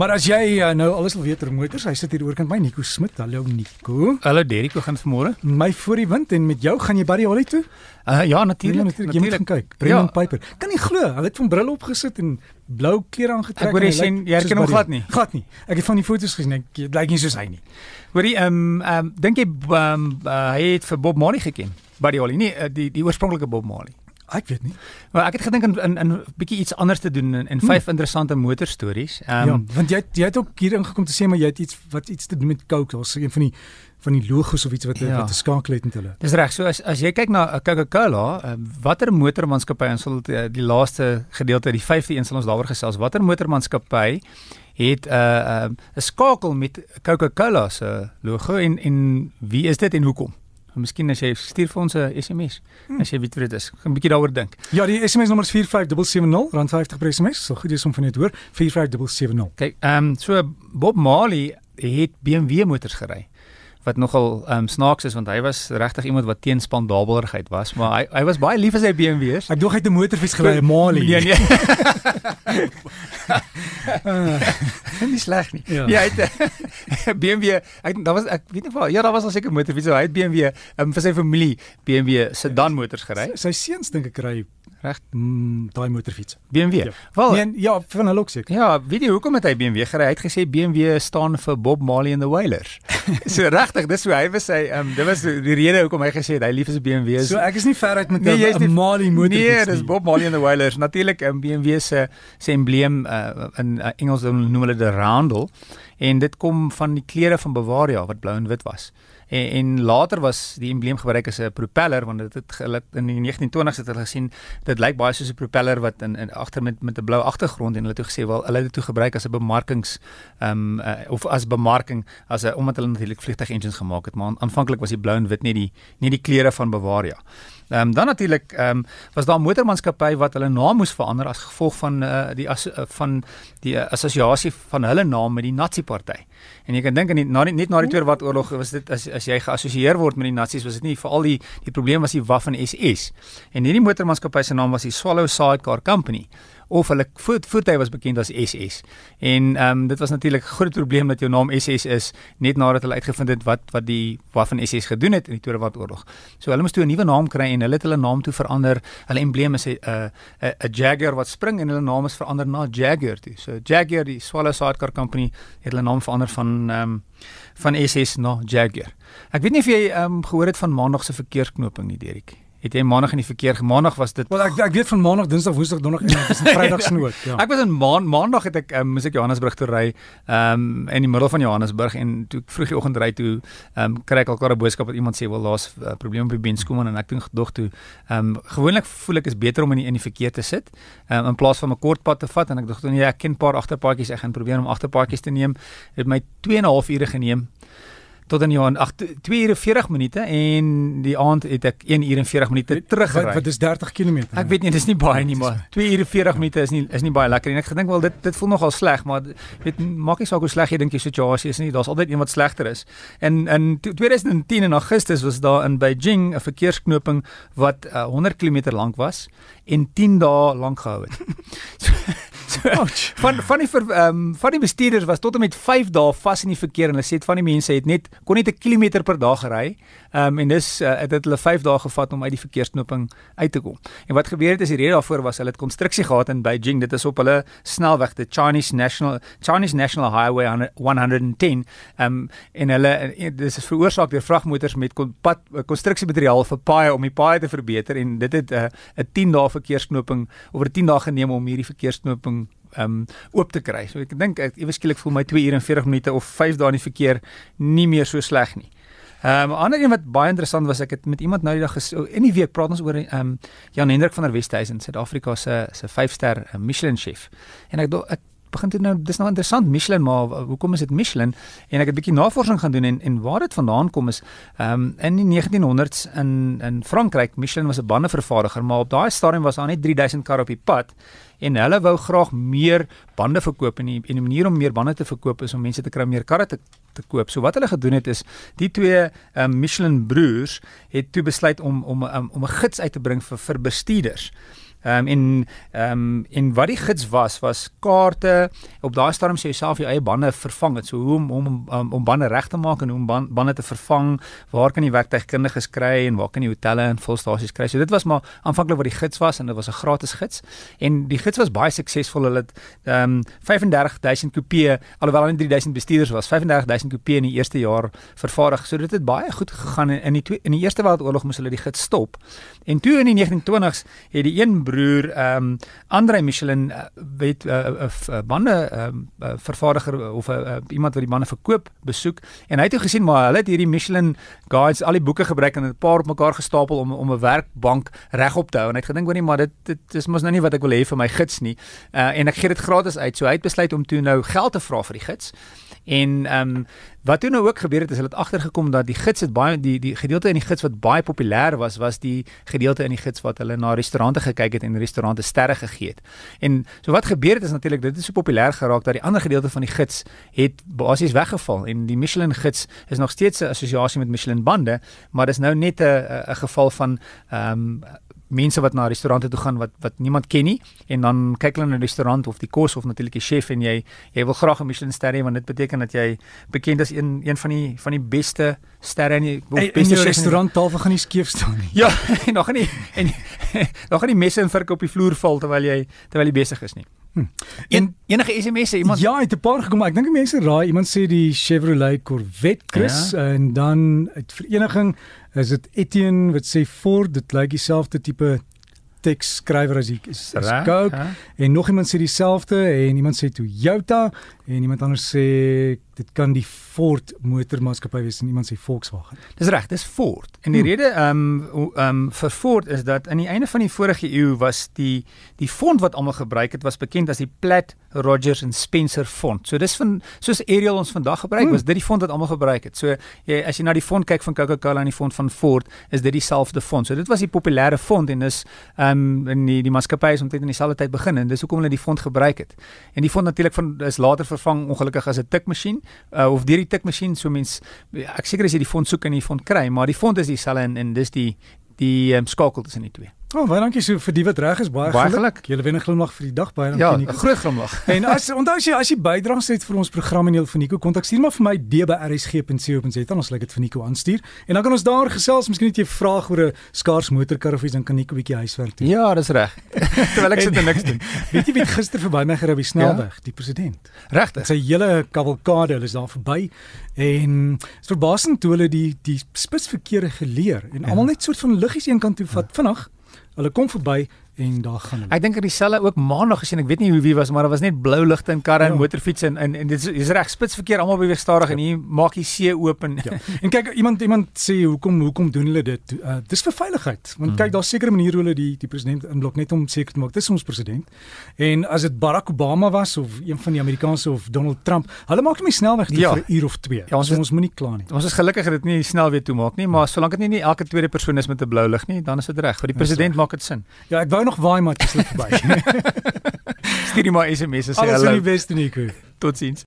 Maar as jy uh, nou alles wil weet oor motors, hy sit hier oorkant my Nico Smit. Hallo Nico. Hallo Derrick, hoe gaan dit vanmôre? My voor die wind en met jou gaan jy Barry Holly toe? Uh ja, natuurlik. Ja, natuurlik. Jy moet gaan kyk. Brendan ja. Piper. Kan jy glo? Hy het van bril opgesit en blou klere aangetrek. Ek hoor jy sien jy herken hom glad nie. Glad nie. Ek het van die foto's gesien. Ek lyk nie soos hy nie. Hoorie, ehm um, ehm um, dink jy ehm um, uh, hy het vir Bob Marley geken? Barry Holly, nie uh, die die oorspronklike Bob Marley. Ek weet nie. Maar ek het gedink in in 'n bietjie iets anders te doen in, in vyf hmm. interessante motorstories. Ehm um, Ja, want jy jy het ook hier ingekom te sê maar jy het iets wat iets te doen met Coke. Daar's een van die van die logos of iets wat ja. wat te skakel het met hulle. Dis reg. So as as jy kyk na uh, Coca-Cola, uh, watter motormaatskappy ons sal die, die laaste gedeelte die 5de een sal ons daaroor gesels. Watter motormaatskappy het 'n uh, 'n uh, skakel met Coca-Cola se logo en en wie is dit en hoekom? Miskien as jy stuur vir ons 'n SMS hmm. as jy weet wat dit is. Gaan 'n bietjie daaroor dink. Ja, die SMS nommer is 45770 rand 50 per SMS. So goed is om van dit hoor. 45770. Kyk, ehm um, so Bob Marley het BMW motors gery wat nogal ehm um, snaaks is want hy was regtig iemand wat teen spandabeligheid was, maar hy hy was baie lief vir sy BMW's. Ek dog hy het 'n motorfiets gery, Marley. Nee, nee. Nie sleg nie. Ja, ja hy het BMW, ek daar was ek weet nie waar, ja, daar was al seker motorfiets, so hy het BMW um, vir sy familie BMW sedan motors gery. Sy, sy seuns dink ek ry reg mm, daai motorfiets. BMW. Ja. Wel, nee, ja, van hulle ook seker. Ja, weet jy hoekom het hy BMW gery? Hy het gesê BMW staan vir Bob Marley and the Wailers. so regtig, dis hoe hy was sy ehm um, dit was die rede hoekom hy gesê het hy lief is BMW. So ek is nie ver uit met 'n nee, Marley motorfiets. Nee, dis Bob Marley and the Wailers. Natuurlik 'n um, BMW se se embleem uh, in uh, Engels noem hulle die roundel en dit kom van die kleure van Bavaria wat blou en wit was en, en later was die embleem gebruik as 'n propeller want dit het in die 1920s het hulle gesien dit lyk baie soos 'n propeller wat in, in agter met met 'n blou agtergrond en hulle het gesê wel hulle het dit toe gebruik as 'n bemarkings ehm um, uh, of as bemarking as 'n omdat hulle natuurlik vliegtuig engines gemaak het maar aanvanklik was die blou en wit nie die nie die kleure van Bavaria. Ehm um, dan natuurlik ehm um, was daar 'n motormaatskappy wat hulle naam moes verander as gevolg van uh, die as, uh, van die uh, assosiasie van hulle naam met die Nazi party. En jy kan dink aan die na die, net na die Tweede Wêreldoorlog was dit as as jy geassosieer word met die Nazis was dit nie veral die die probleem was die Waffen SS. En hierdie motormaatskappy se naam was die Swallow Sidecar Company of hulle voet, voertuig was bekend as SS. En ehm um, dit was natuurlik 'n groot probleem dat jou naam SS is net nadat hulle uitgevind het wat wat die wat van SS gedoen het in die Tweede Wêreldoorlog. So hulle moes toe 'n nuwe naam kry en hulle het hulle naam toe verander. Hulle embleem is 'n 'n 'n Jaguar wat spring en hulle naam is verander na Jaguar toe. So Jaguar, die Swallow Sidecar Company, het hulle naam verander van ehm um, van SS na Jaguar. Ek weet nie of jy ehm um, gehoor het van maandag se verkeersknoping nie, Derik het jy maandag in die verkeer gemaandag was dit Wel ek ek weet van maandag, dinsdag, woensdag, donderdag en dis 'n Vrydagsnoot. Ja. Ek was in maan, maandag het ek um, moes ek Johannesburg toe ry, ehm um, in die middel van Johannesburg en toe ek vroeg die oggend ry toe ehm um, kry ek alkar 'n boodskap dat iemand sê wel daar's 'n uh, probleem op die Benskoman en ek dink dog toe ehm um, gewoonlik voel ek is beter om in die, in die verkeer te sit um, in plaas van 'n kort pad te vat en ek dink toe nee ek ken paar agterpaadjies ek gaan probeer om agterpaadjies te neem. Dit het my 2 en 'n half ure geneem tot in Johan 8 2 ure 40 minute en die aand het ek 1 uur en 40 minute teruggery. Wat, wat is 30 km? Ek weet nie, dis nie baie nie, maar 2 ure 40 minute is nie is nie baie lekker nie. Ek gedink wel dit dit voel nogal sleg, maar weet maak nie saak hoe sleg jy dink die situasie is nie. Daar's altyd een wat slegter is. En in 2010 in Augustus was daar in Beijing 'n verkeersknoping wat uh, 100 km lank was en 10 dae lank gehou het. van van die ehm um, van die bestuurders was tot en met 5 dae vas in die verkeer en hulle sê dit van die mense het net kon net 'n kilometer per dag gery. Ehm um, en dis uh, het dit hulle 5 dae gevat om uit die verkeersknoping uit te kom. En wat gebeur het is die rede daarvoor was hulle het konstruksie gehad in Beijing. Dit is op hulle snelweg, die Chinese National Chinese National Highway 110. Ehm um, en hulle eh, dis is veroorsaak deur vragmotors met pad konstruksiemateriaal vir paaie om die paaie te verbeter en dit het 'n uh, 'n 10 dae verkeersknoping oor 10 dae geneem om hierdie verkeersknoping um oop te kry. So ek dink ek ewe skielik voel my 2 ure en 40 minute of 5 dae in die verkeer nie meer so sleg nie. Um 'n ander een wat baie interessant was, ek het met iemand nou die dag ges, in die week praat ons oor um Jan Hendrik van der Westhuizen, Suid-Afrika se se 5-ster uh, Michelin chef. En ek ek begin dit nou dis nou interessant Michelin maar hoekom is dit Michelin en ek het 'n bietjie navorsing gaan doen en en waar dit vandaan kom is ehm um, in die 1900s in in Frankryk Michelin was 'n bandevervaardiger maar op daai stadium was daar net 3000 kar op die pad en hulle wou graag meer bande verkoop en die, en die manier om meer bande te verkoop is om mense te kry meer karre te te koop. So wat hulle gedoen het is die twee um, Michelin broers het toe besluit om om um, om 'n gids uit te bring vir vir bestuurders Ehm um, en ehm um, en wat die gids was was kaarte op daai stadium sê jouself jou eie bande vervang het. So hoe om om um, om bande reg te maak en hoe om bande te vervang, waar kan jy werktuigkundiges kry en waar kan jy hotelle en volstasies kry. So dit was maar aanvanklik wat die gids was en dit was 'n gratis gids. En die gids was baie suksesvol. Hulle het ehm um, 35000 kopieë alhoewel hulle 3000 bestuurders was 35000 kopieë in die eerste jaar vervaardig. So dit het baie goed gegaan in die twee, in die Eerste Wêreldoorlog moes hulle die gids stop. En toe in die 1920s het die een broer ehm um, Andre Michelin uh, weet 'n uh, uh, uh, bande ehm um, uh, vervaardiger of uh, uh, iemand wat die bande verkoop besoek en hy het toe gesien maar hulle het hierdie Michelin guides al die boeke gebruik en 'n paar op mekaar gestapel om om 'n werkbank regop te hou en hy het gedink hoor nie maar dit dit is mos nou nie wat ek wil hê vir my gids nie. Uh, en ek gee dit gratis uit. So hy het besluit om toe nou geld te vra vir die gids. En ehm um, wat toe nou ook gebeur het is hulle het agtergekom dat die gids het baie die die gedeelte in die gids wat baie populêr was was die gedeelte in die gids wat hulle na restaurante gekyk het en restaurante sterre gegee het. En so wat gebeur het is natuurlik dit het so populêr geraak dat die ander gedeelte van die gids het basies weggeval en die Michelin gids is nog steeds 'n assosiasie met Michelin bande, maar dis nou net 'n 'n geval van ehm um, mense wat na restaurante toe gaan wat wat niemand ken nie en dan kyk hulle na die restaurant of die kos of natuurlik die chef en jy jy wil graag 'n Michelin ster hê want dit beteken dat jy bekend is een een van die van die beste sterre in die beste restaurant tafel gaan nie skeef staan nie. Ja, en nog nie en nog nie messe en vurke op die vloer val terwyl jy terwyl jy besig is nie. Hm. En enige SMS'e iemand Ja, het 'n paar gekom. Ek dink mense raai. Iemand sê die Chevrolet Corvette Chris ja. en dan uit vereniging is dit Etienne wat sê Ford, dit lyk dieselfde tipe teks skrywer as ek is, is Coke ja. en nog iemand sê dieselfde en iemand sê Toyota en iemand anders sê dit kan die Ford motormaatskappy wees en iemand sê Volkswagen. Dis reg, dis Ford. En die hmm. rede ehm um, ehm um, vir Ford is dat aan die einde van die vorige eeu was die die fond wat almal gebruik het was bekend as die Platt Rogers and Spencer fond. So dis van soos Ariel ons vandag gebruik, hmm. was dit die fond wat almal gebruik het. So jy as jy na die fond kyk van Coca-Cola en die fond van Ford, is dit dieselfde fond. So dit was die populêre fond en dis ehm um, in die die maatskappye is omtrent in dieselfde tyd begin en dis hoekom hulle die fond gebruik het. En die fond natuurlik van is later vervang ongelukkig as 'n tikmasjien uh, of deur die tikmasjien so mens ek seker as jy die fond soek en die fond kry maar die fond is dieselfde en, en dis die die um, skakel tussen die twee. Oh, baie dankie so vir die wat reg is baie, baie geluk. Julle wen 'n glimlag vir die dag baie dankie. Ja, 'n groot glimlag. en as onthou as jy as jy bydraes het vir ons program en jy wil vir Nico kontak stuur maar vir my dbrsg.co.za dan ons lyk dit vir Nico aanstuur. En dan kan ons daar gesels, miskien het jy 'n vraag oor 'n skaars motorkar of iets dan kan Nico 'n bietjie huiswerk doen. Ja, dis reg. Terwyl ek sit en niks doen. Weet jy wie gister verby my gery op die snelweg, ja? die president. Regtig. Sy hele kavalkade, hulle is daar verby en is verbasend toe hulle die die spitsverkeer geleer en ja. almal net soort van liggies een kant toe vat ja. vinnig. Hulle kom verby en daar gaan hulle. Ek dink dieselfde ook maandag gesien. Ek weet nie hoe wie was maar daar was net blou ligte en karre ja. en motorfietsse en en, en dit is, is reg spitsverkeer almal beweeg stadig ja. en hier maak die see oop en ja. En kyk iemand iemand sê hoekom hoekom doen hulle dit? Uh, dis vir veiligheid. Want mm. kyk daar's sekere maniere hoe hulle die die president inblok net om seker te maak dis ons president. En as dit Barack Obama was of een van die Amerikaanse of Donald Trump, hulle maak net snelweg toe ja. vir 'n uur of 2. Ja, ons so, ons moenie kla nie. Ons is gelukkig dat dit nie snel weer toe maak nie, maar solank dit nie, nie elke tweede persoon is met 'n blou lig nie, dan is dit reg. Vir die president maak dit sin. Ja, ek wou nog waai maar dis verby. Stuur my SMS sê hallo. Alles in die beste Nico. Totsiens.